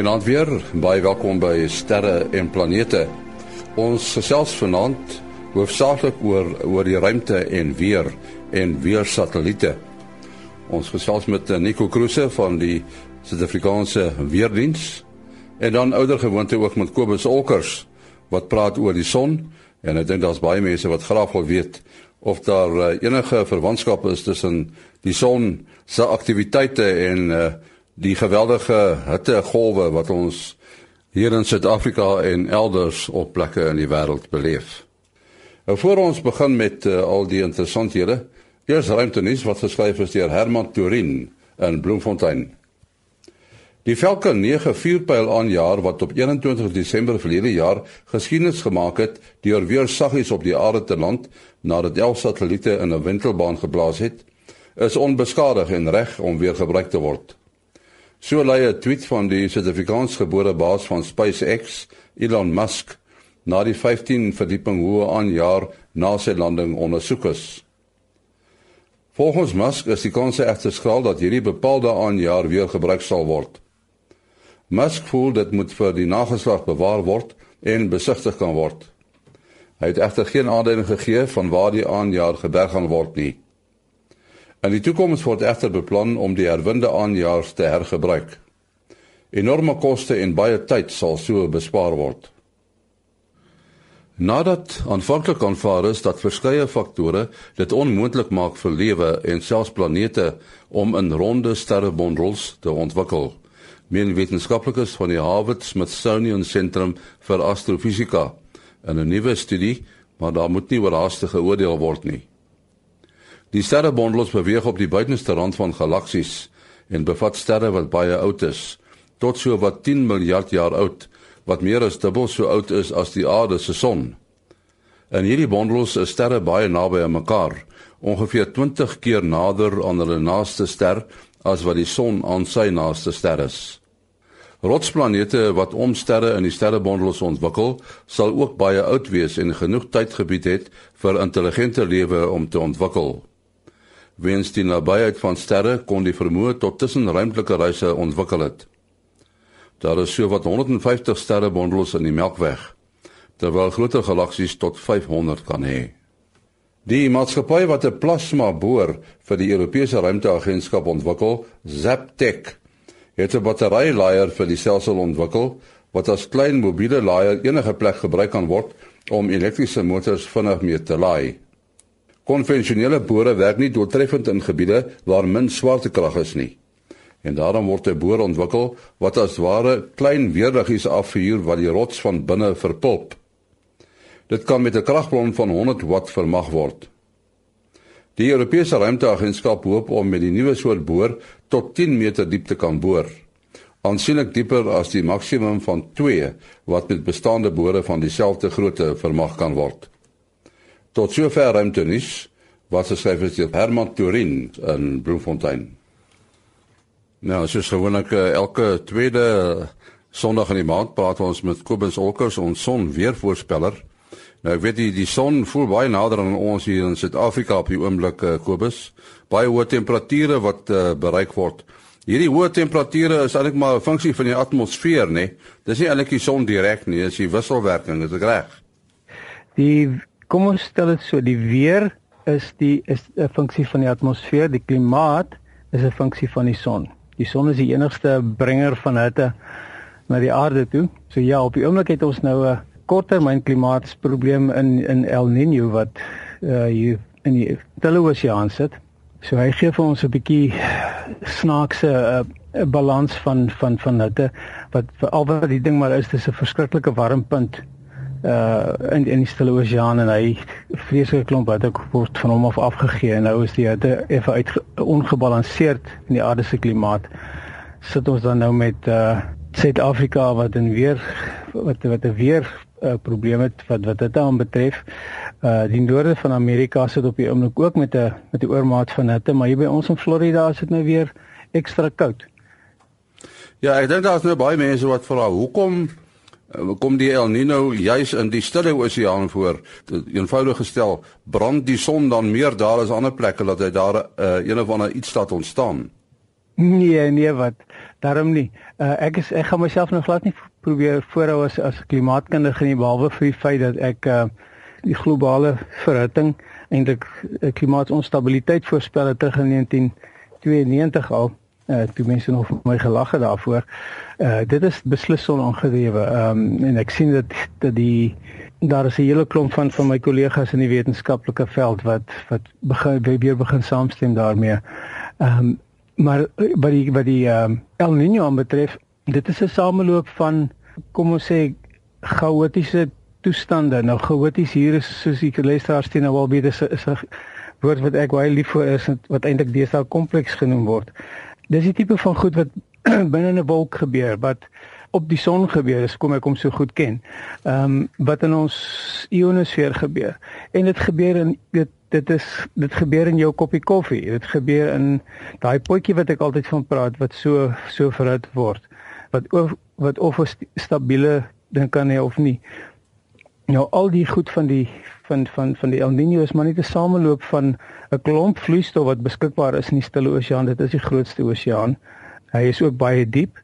Goeienaand weer. Baie welkom by Sterre en Planete. Ons gesels vanaand hoofsaaklik oor oor die ruimte en weer en weer satelliete. Ons gesels met Nico Kruse van die Suid-Afrikaanse Weerdiens en dan ouer gewoonte ook met Kobus Olkers wat praat oor die son en ek dink daar's baie mense wat graag wil weet of daar uh, enige verwantskap is tussen die son se aktiwiteite en uh, die geweldige hittegolwe wat ons hier in Suid-Afrika en elders op plekke in die wêreld beleef. Nou voor ons begin met uh, al die interessanthede, eers ruimtenis wat geskryf is deur Herman Turin in Bloemfontein. Die Falcon 9 vuurpyl aanjaer wat op 21 Desember verlede jaar geskiedenis gemaak het deur weer saggies op die aarde te land nadat 11 satelliete in 'n wentelbaan geblaas het, is onbeskadig en reg om weer gebruik te word. So lei 'n tweet van die Suid-Afrikaans gebore baas van SpaceX, Elon Musk, na die 15 verdieping hoë aanjaar na sy landing ondersoek is. Volgens Musk is die kans egter skraal dat hierdie bepaalde aanjaar weer gebruik sal word. Musk voel dit moet vir die nageslag bewaar word en besigtig kan word. Hy het egter geen aanduiding gegee van waar die aanjaar geberg gaan word nie. In die toekoms word egter beplan om die herwinde aanjaars te hergebruik. Enorme koste en baie tyd sal so bespaar word. Nadat aanvanklik aanvaar is dat verskeie faktore dit onmoontlik maak vir lewe en selfs planete om in ronde sterrebondels te ontwikkel, meen wetenskaplikes van die Harvard Smithsonian Sentrum vir Astrofisika in 'n nuwe studie, maar daar moet nie oorhaastig geoordeel word nie. Die sterrebondels beweeg op die buitenste rand van galaksies en bevat sterre wat baie oud is, tot so wat 10 miljard jaar oud, wat meer as dubbel so oud is as die aarde se son. In hierdie bondels is sterre baie naby aan mekaar, ongeveer 20 keer nader aan hulle naaste ster as wat die son aan sy naaste ster is. Rotsplanete wat om sterre in die sterrebondels ontwikkel, sal ook baie oud wees en genoeg tydgebied het vir intelligente lewe om te ontwikkel. Weens die nabyheid van sterre kon die vermoë tot tussenruimtelike reise ontwikkel het. Daar is sowat 150 sterrebondels in die Melkweg, terwyl groter galaksies tot 500 kan hê. Die maatskappy wat 'n plasma boor vir die Europese Ruimteagentskap ontwikkel, Zaptec, het 'n batterylaaier vir die stelsel ontwikkel wat as klein mobiele laaier enige plek gebruik kan word om elektriese motors vinnig mee te laai. Konvensionele bore werk nie doeltreffend in gebiede waar min swaartekrag is nie. En daarom word 'n boor ontwikkel wat as ware klein weerliggies afvuur wat die rots van binne verpulp. Dit kan met 'n kragbron van 100 watt vermag word. Die Europese Ruimteagentskap hoop om met die nuwe soort boor tot 10 meter diep te kan boor. Aansienlik dieper as die maksimum van 2 wat met bestaande bore van dieselfde grootte vermag kan word. Tot sover ruimte nis wat geskryf is deur Herman Turin in Bloemfontein. Nou, soos gewoonlik eh, elke tweede Sondag in die maand praat ons met Kobus Olkers ons son weervoorspeller. Nou ek weet die die son voel baie nader aan ons hier in Suid-Afrika op die oomblik uh, Kobus. Baie hoë temperature wat uh, bereik word. Hierdie hoë temperature is eintlik maar 'n funksie van die atmosfeer, né? Nee? Dis nie eintlik die son direk nie, dis die wisselwerking, is dit reg? Die kom ons stel dit so, die weer is die is 'n funksie van die atmosfeer, die klimaat is 'n funksie van die son. Die son is die enigste brenger van hitte na die aarde toe. So ja, op die oomblik het ons nou 'n korttermyn klimaatsprobleem in in El Niño wat uh hier in die Stille Oseaan sit. So hy gee vir ons 'n bietjie snaakse 'n uh, balans van van van hitte wat vir al wat die ding maar is dis 'n verskriklike warmpunt uh in in die Stille Oseaan en hy vreeslike klomp wat ek word van hom af afgegee en nou is die hitte effe uit ongebalanseerd in die aarde se klimaat. Sit ons dan nou met uh Suid-Afrika wat in weer wat wat 'n weer uh, probleem het wat wat dit aan betref. Uh die noorde van Amerika sit op die oomblik ook met 'n met 'n oormaat van hitte maar hier by ons in Florida is dit nou weer ekstra koud. Ja, ek dink daar's nou baie mense wat vra hoekom kom die El Nino juis in die Stille Oseaan voor. Eenvoudig gestel, brand die son dan meer daar as ander plekke dat hy daar uh, een of ander iets staat ontstaan. Nee, nee wat. Daarom nie. Uh, ek is ek gaan myself nog glad nie probeer voorhou as as klimaatkundige nie behalwe vir die feit dat ek uh, die globale verhitting eintlik uh, klimaatonstabiliteit voorspel het terug in 1992 al. Uh, toe mense nog my gelag het daarvoor. Uh, dit is beslis onaangenewe. Ehm um, en ek sien dat dat die daar is 'n hele klomp van van my kollegas in die wetenskaplike veld wat wat begin weer begin saamstem daarmee. Ehm um, maar eh, wat die wat die ehm um, El Niño betref, dit is 'n sameloop van kom ons sê chaotiese toestande. Nou chaoties hier is soos die luisteraars teen nou al weet is 'n woord wat ek baie lief vir is wat eintlik deesdae kompleks genoem word. Dis die tipe van goed wat binne 'n wolk gebeur wat op die son gebeur, dis kom ek hom so goed ken. Ehm um, wat in ons ionosfeer gebeur. En dit gebeur in dit dit is dit gebeur in jou koppie koffie. Dit gebeur in daai potjie wat ek altyd van praat wat so so verhit word. Wat of, wat of 'n stabiele ding kan hê of nie. Nou al die goed van die van van van die El Niño is maar net 'n sameloop van 'n klomp vloeistof wat beskikbaar is in die Stille Oseaan. Dit is die grootste oseaan. Hy is ook baie diep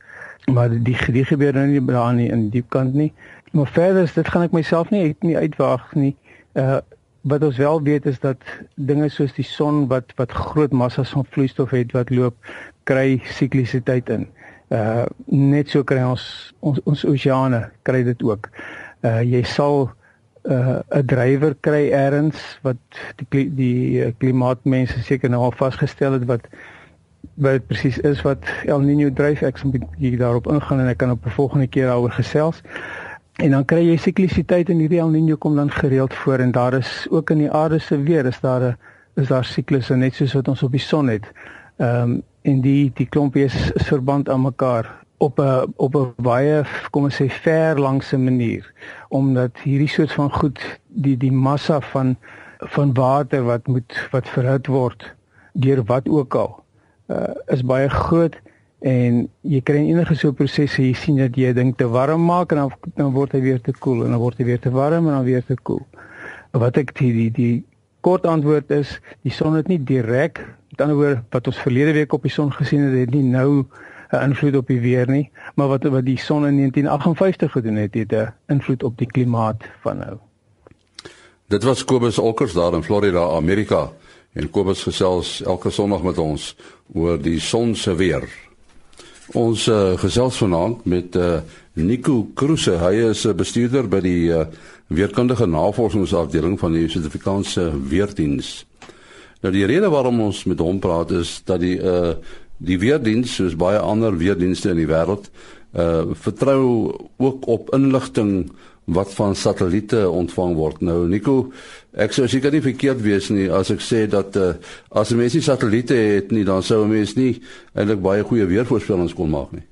maar die die gebeur nou nie daar nie in die kant nie. Maar verder is dit gaan ek myself nie uit nie uitwaag nie. Uh wat ons wel weet is dat dinge soos die son wat wat groot massas van vloeistof het wat loop kry siklisiteit in. Uh net so kry ons ons ons oseane kry dit ook. Uh jy sal uh 'n drywer kry eers wat die die klimaatmense seker nou al vasgestel het wat wat presies is wat El Niño dryf. Ek sal 'n bietjie daarop ingaan en ek kan op 'n volgende keer daaroor gesels. En dan kry jy siklisiteit in hierdie El Niño kom dan gereeld voor en daar is ook in die aarde se weer is daar 'n is daar siklusse net soos wat ons op die son het. Ehm um, en die die klompie is, is verband aan mekaar op 'n op 'n baie kom ons sê ver langse manier omdat hierdie soort van goed die die massa van van water wat moet wat verhit word deur wat ook al uh, is baie groot en jy kry in enige so prosesse jy sien dat jy ding te warm maak en dan dan word hy weer te koel en dan word hy weer te warm en dan weer te koel. Wat ek die die, die kort antwoord is die son het nie direk met ander woorde wat ons verlede week op die son gesien het het nie nou 'n invloed op die weer nie, maar wat wat die son in 1958 gedoen het het 'n invloed op die klimaat van nou. Dit was Kobus Olkers daar in Florida, Amerika. En Kobus gesels elke Sondag met ons oor die son se weer. Ons uh, gesels vanaand met uh, Nico Kruse. Hy is 'n uh, bestuurder by die uh, weerkundige navorsingsafdeling van die Suid-Afrikaanse Weerdiens. Nou die rede waarom ons met hom praat is dat die uh, die weerdiens soos baie ander weerdienste in die wêreld uh, vertrou ook op inligting wat van satelliete ontvang word. Nou Nico, ek sou seker nie verkeerd wees nie as ek sê dat uh, as 'n mens nie satelliete het nie, dan sou 'n mens nie eintlik baie goeie weervoorspellings kon maak nie.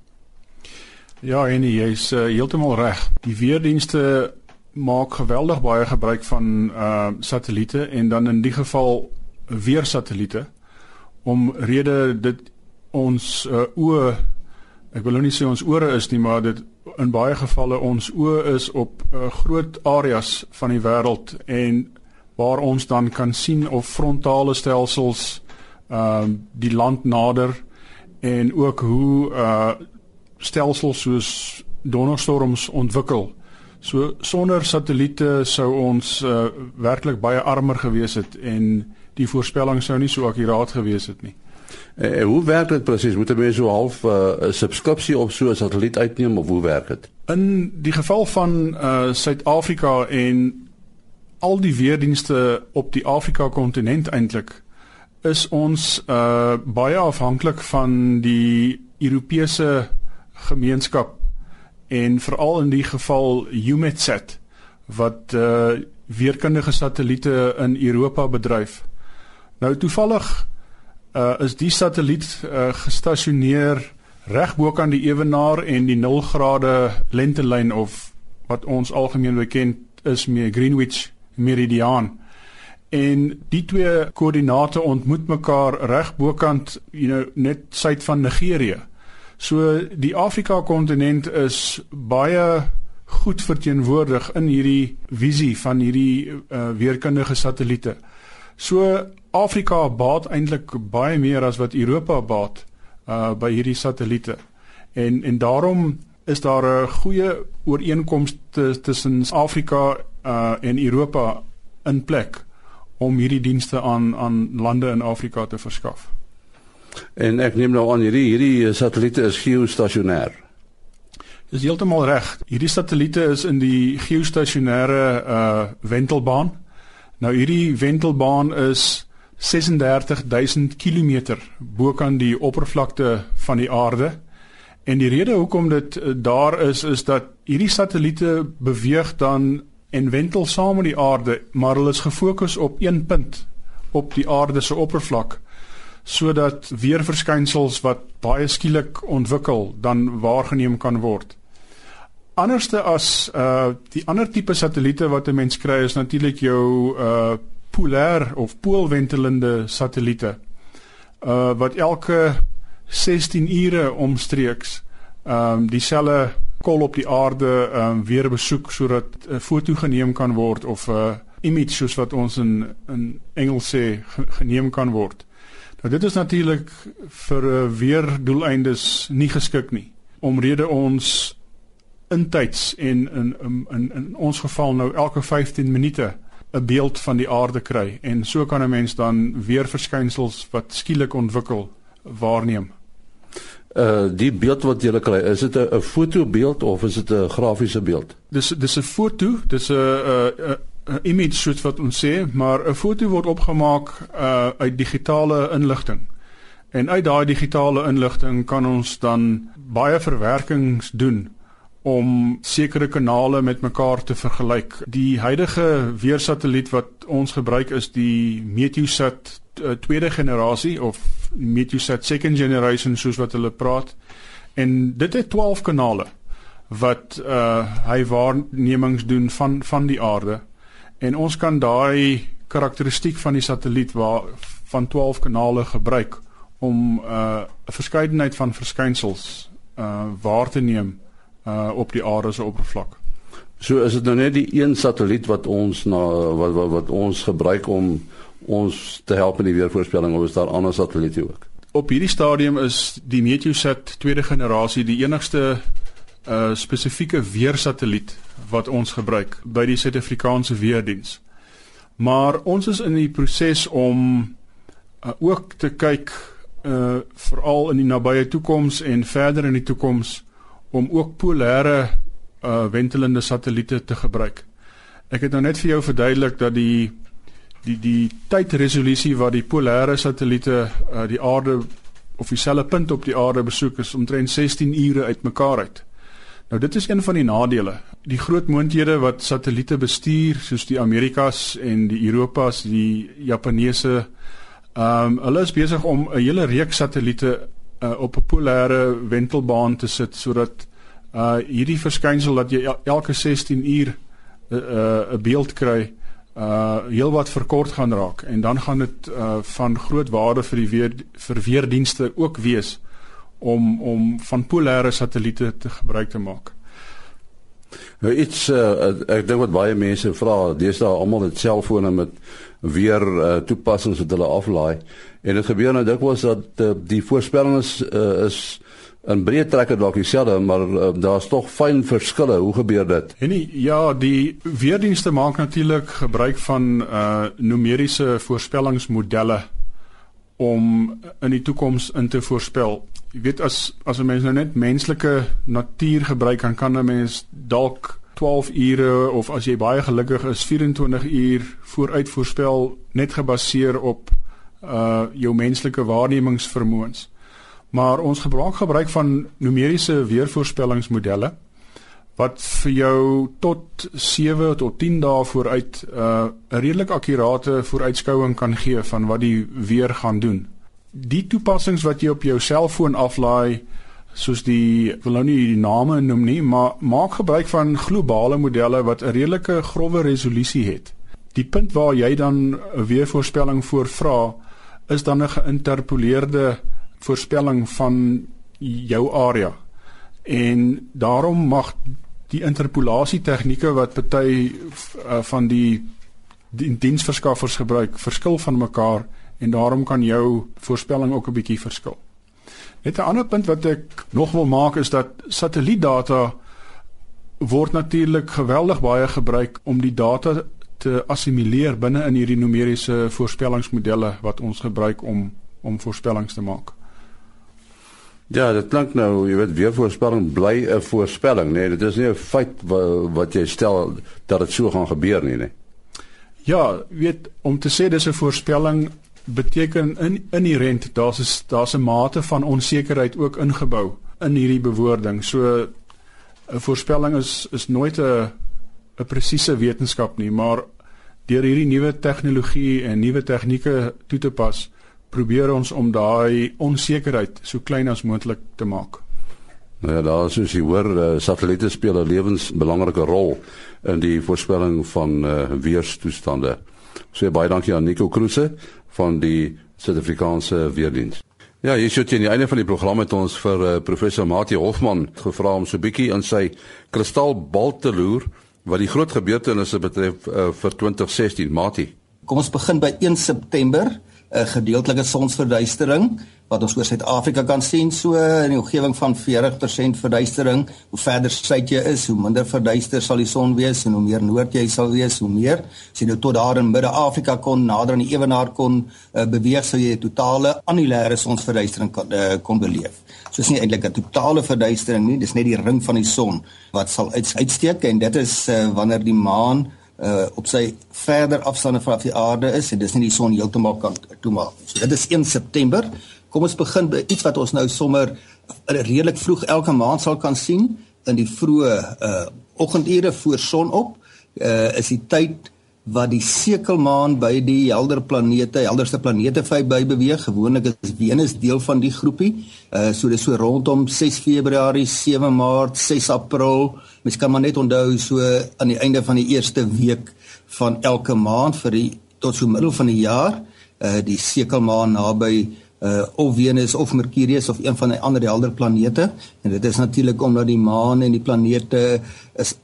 Ja, en jy's uh, heeltemal reg. Die weerdienste maak geweldig baie gebruik van uh satelliete en dan in die geval weer satelliete om rede dit ons uh, oë ek wil nou nie sê ons ore is nie, maar dit in baie gevalle ons oë is op uh, groot areas van die wêreld en waar ons dan kan sien of frontale stelsels ehm uh, die land nader en ook hoe uh stelsels soos donderstorms ontwikkel. So sonder satelliete sou ons uh werklik baie armer gewees het en die voorspelling sou nie so akkuraat gewees het nie. En hoe werk dit presies? Moet 'n mens so half eh, 'n uh, subskripsie op so 'n satelliet uitneem of hoe werk dit? In die geval van uh Suid-Afrika en al die weerdienste op die Afrika kontinent eintlik is ons uh baie afhanklik van die Europese gemeenskap en veral in die geval EUMETSAT wat uh weerkundige satelliete in Europa bedryf. Nou toevallig uh, is die satelliet uh, gestasioneer reg bo kan die ewenaar en die 0 grade lentelyn of wat ons algemeen bekend is met Greenwich meridiaan. En die twee koördinate ontmoet mekaar reg bokant, you know, net suid van Nigerië. So die Afrika kontinent is baie goed verteenwoordig in hierdie visie van hierdie uh, weerkundige satelliete. So Afrika baat eintlik baie meer as wat Europa baat uh by hierdie satelliete. En en daarom is daar 'n goeie ooreenkoms tussen Afrika uh en Europa in plek om hierdie dienste aan aan lande in Afrika te verskaf. En ek neem nou aan hierdie hierdie satelliete is geostasionêr. Dis heeltemal reg. Hierdie satelliete is in die geostasionêre uh wentelbaan. Nou hierdie wentelbaan is 36000 km bokant die oppervlakte van die aarde. En die rede hoekom dit uh, daar is is dat hierdie satelliete beweeg dan en wentel saam met die aarde, maar hulle is gefokus op een punt op die aarde se oppervlak sodat weerverskynsels wat baie skielik ontwikkel dan waargeneem kan word. Anderste as uh die ander tipe satelliete wat 'n mens kry is natuurlik jou uh polêr of poolwentelende satelliete. Uh wat elke 16 ure omstreeks ehm um, dieselfde kol op die aarde ehm um, weer besoek sodat 'n foto geneem kan word of 'n uh, image soos wat ons in in Engels sê geneem kan word. Nou dit is natuurlik vir uh, weer doeleindes nie geskik nie. Omrede ons intyds en in in in in ons geval nou elke 15 minute 'n beeld van die aarde kry en so kan 'n mens dan weer verskynsels wat skielik ontwikkel waarneem. Uh die beeld wat jy kry, is dit 'n fotobeeld of is dit 'n grafiese beeld? Dis dis 'n foto, dis 'n 'n 'n image soos wat ons sê, maar 'n foto word opgemaak uh uit digitale inligting. En uit daai digitale inligting kan ons dan baie verwerkings doen om sekere kanale met mekaar te vergelyk. Die huidige weersatelliet wat ons gebruik is die Meteosat uh, tweede generasie of Meteosat second generation soos wat hulle praat. En dit het 12 kanale wat uh hy waarnemings doen van van die aarde. En ons kan daai karakteristiek van die satelliet waar van 12 kanale gebruik om uh 'n verskeidenheid van verskynsels uh waar te neem uh op die aarde se oppervlak. So is dit nou net die een satelliet wat ons na wat wat, wat ons gebruik om ons te help in die weervoorspelling of is daar ander satelliete ook? Op hierdie stadium is die Meteosat tweede generasie die enigste uh spesifieke weersatelliet wat ons gebruik by die Suid-Afrikaanse weerdiens. Maar ons is in die proses om uh, ook te kyk uh veral in die nabye toekoms en verder in die toekoms om ook polêre uh wentelende satelliete te gebruik. Ek het nou net vir jou verduidelik dat die die die tydresolusie wat die polêre satelliete uh die aarde of dieselfde punt op die aarde besoek is omtrent 16 ure uitmekaar uit. Nou dit is een van die nadele. Die groot moonthede wat satelliete bestuur soos die Amerikas en die Europas, die Japaneese ehm um, hulle is besig om 'n hele reeks satelliete uh, op 'n polêre wentelbaan te sit sodat uh hierdie verskynsel dat jy elke 16 uur 'n uh, 'n uh, beeld kry uh heelwat verkort gaan raak en dan gaan dit uh van groot waarde vir die weer vir weerdienste ook wees om om van polêre satelliete te gebruik te maak. Nou iets uh, ek dink wat baie mense vra, deesdae almal het selfone met weer uh, toepassings wat hulle aflaai. En dit gebeur nou dikwels dat uh, die voorspelling is uh, is in breë trekke dalk dieselfde maar uh, daar's tog fyn verskille. Hoe gebeur dit? En nie, ja die weerdienste maak natuurlik gebruik van uh, numeriese voorspellingsmodelle om in die toekoms in te voorspel jy weet as as 'n mens nou net menslike natuur gebruik kan kan 'n mens dalk 12 ure of as jy baie gelukkig is 24 uur vooruit voorspel net gebaseer op uh jou menslike waarnemingsvermoëns. Maar ons gebruik gebruik van numeriese weervoorspellingsmodelle wat vir jou tot 7 tot 10 dae vooruit uh 'n redelik akkurate vooruitskouing kan gee van wat die weer gaan doen. Die toepassings wat jy op jou selfoon aflaai soos die wil nou nie die name noem nie, maar maak gebruik van globale modelle wat 'n redelike grouwe resolusie het. Die punt waar jy dan 'n weervoorspelling voorvra is dan 'n geïnterpoleerde voorspelling van jou area. En daarom mag die interpolasie tegnieke wat party uh, van die die diensverskaffers gebruik verskil van mekaar en daarom kan jou voorspelling ook 'n bietjie verskil. Net 'n ander punt wat ek nog wil maak is dat satellietdata word natuurlik geweldig baie gebruik om die data te assimileer binne in hierdie numeriese voorspellingsmodelle wat ons gebruik om om voorspellings te maak. Ja, dit klink nou, jy weet, weer voorspelling bly 'n voorspelling, nee, dit is nie 'n feit wat, wat jy stel dat dit so gaan gebeur nie, nee. Ja, weet om te sê dis 'n voorspelling beteken in inherent daar's daar's 'n mate van onsekerheid ook ingebou in hierdie bewoording. So 'n voorspelling is is nooit 'n 'n presiese wetenskap nie, maar deur hierdie nuwe tegnologie en nuwe tegnieke toe te pas, probeer ons om daai onsekerheid so klein as moontlik te maak. Nou ja, daar soos jy hoor, uh, satelliete speel 'n lewensbelangrike rol in die voorspelling van uh, weerstoestande. So baie dankie aan Nico Kruse van die Suid-Afrikaanse Weerdienst. Ja, hier sit jy aan die einde van die program met ons vir uh, professor Mati Hofman gevra om so 'n bietjie in sy kristalbal te loer wat die groot gebeurtenisse betref uh, vir 2016, Mati. Kom ons begin by 1 September 'n gedeeltelike sonsverduistering wat ons oor Suid-Afrika kan sien so in die omgewing van 40% verduistering. Hoe verder suid jy is, hoe minder verduister sal die son wees en hoe meer noord jy sal wees, hoe meer. As jy nou tot daar in Midde-Afrika kon nader aan die ewenaar kon uh, beweeg, sou jy 'n totale annulêre sonsverduistering kon, uh, kon beleef. So is nie eintlik 'n totale verduistering nie, dis net die ring van die son wat sal uitsteek en dit is uh, wanneer die maan uh op sy verder afstande vanaf die aarde is en dis nie die son heeltemal kan toemaak. So dit is 1 September. Kom ons begin by iets wat ons nou sommer redelik vroeg elke maand sal kan sien in die vroeë uh oggendure voor sonop. Uh is die tyd wat die sekelmaan by die helder planete, helderste planete by beweeg. Gewoonlik is Venus deel van die groepie. Uh so dis so rondom 6 Februarie, 7 Maart, 6 April. Mens kan maar net onthou so aan die einde van die eerste week van elke maand vir die tot so middel van die jaar, uh die sekelmaan naby uh of Venus of Mercurius of een van die ander helder planete en dit is natuurlik omdat die maan en die planete is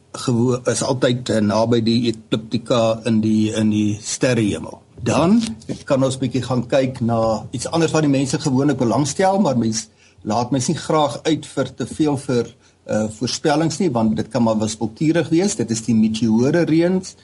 is altyd uh, naby die ekliptika in die in die sterrehemel. Dan kan ons bietjie gaan kyk na iets anders wat die mense gewoonlik belangstel, maar mense laat mens nie graag uit vir te veel vir uh voorspellings nie want dit kan maar wispelturig wees. Dit is die meteore reëns.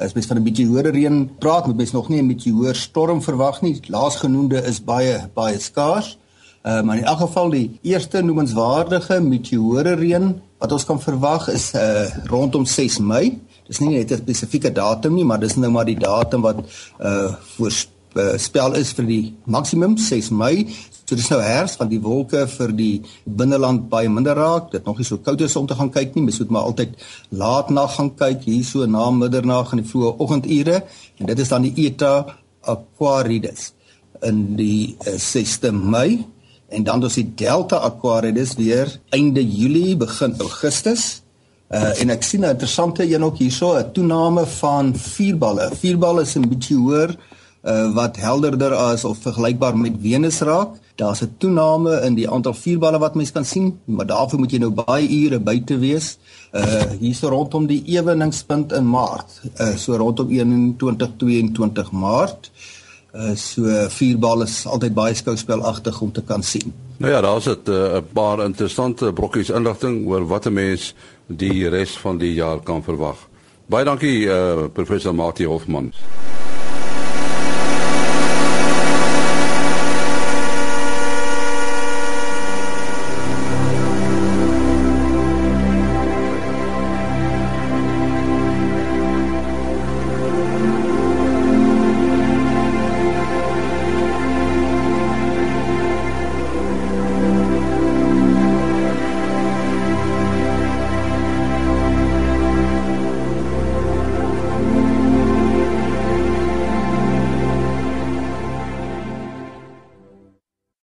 As mens van 'n meteore reën praat, moet mens nog nie 'n meteoor storm verwag nie. Laasgenoemde is baie baie skaars. Uh, maar in elk geval die eerste noemenswaardige meteore reën wat ons kan verwag is uh, rondom 6 Mei. Dis nie net 'n spesifieke datum nie, maar dis nou maar die datum wat uh voorspel is vir die maksimum 6 Mei. So dis nou herfs van die wolke vir die binneland baie minder raak. Dit nog nie so koud is om te gaan kyk nie. Mens moet maar altyd laat nag gaan kyk hier so na middernag en die vroeë oggendure en dit is dan die Eta Aquarius in die uh, 6de Mei en dan dus die Delta Aquarius weer einde Julie begin Augustus. Uh en ek sien 'n interessante een ook hierso 'n toename van vierballe. Vierballe is 'n bietjie hoër uh wat helderder as of vergelykbaar met Venus raak. Daar's 'n toename in die aantal vierballe wat mens kan sien, maar daarvoor moet jy nou baie ure buite wees. Uh hierso rondom die eweningspunt in Maart. Uh so rondom 21 22 Maart. Uh so vierbal is altyd baie skouspelagtig om te kan sien. Nou ja, daar's 'n uh, paar interessante brokkies inligting oor wat 'n mens die res van die jaar kan verwag. Baie dankie uh professor Mati Hofman.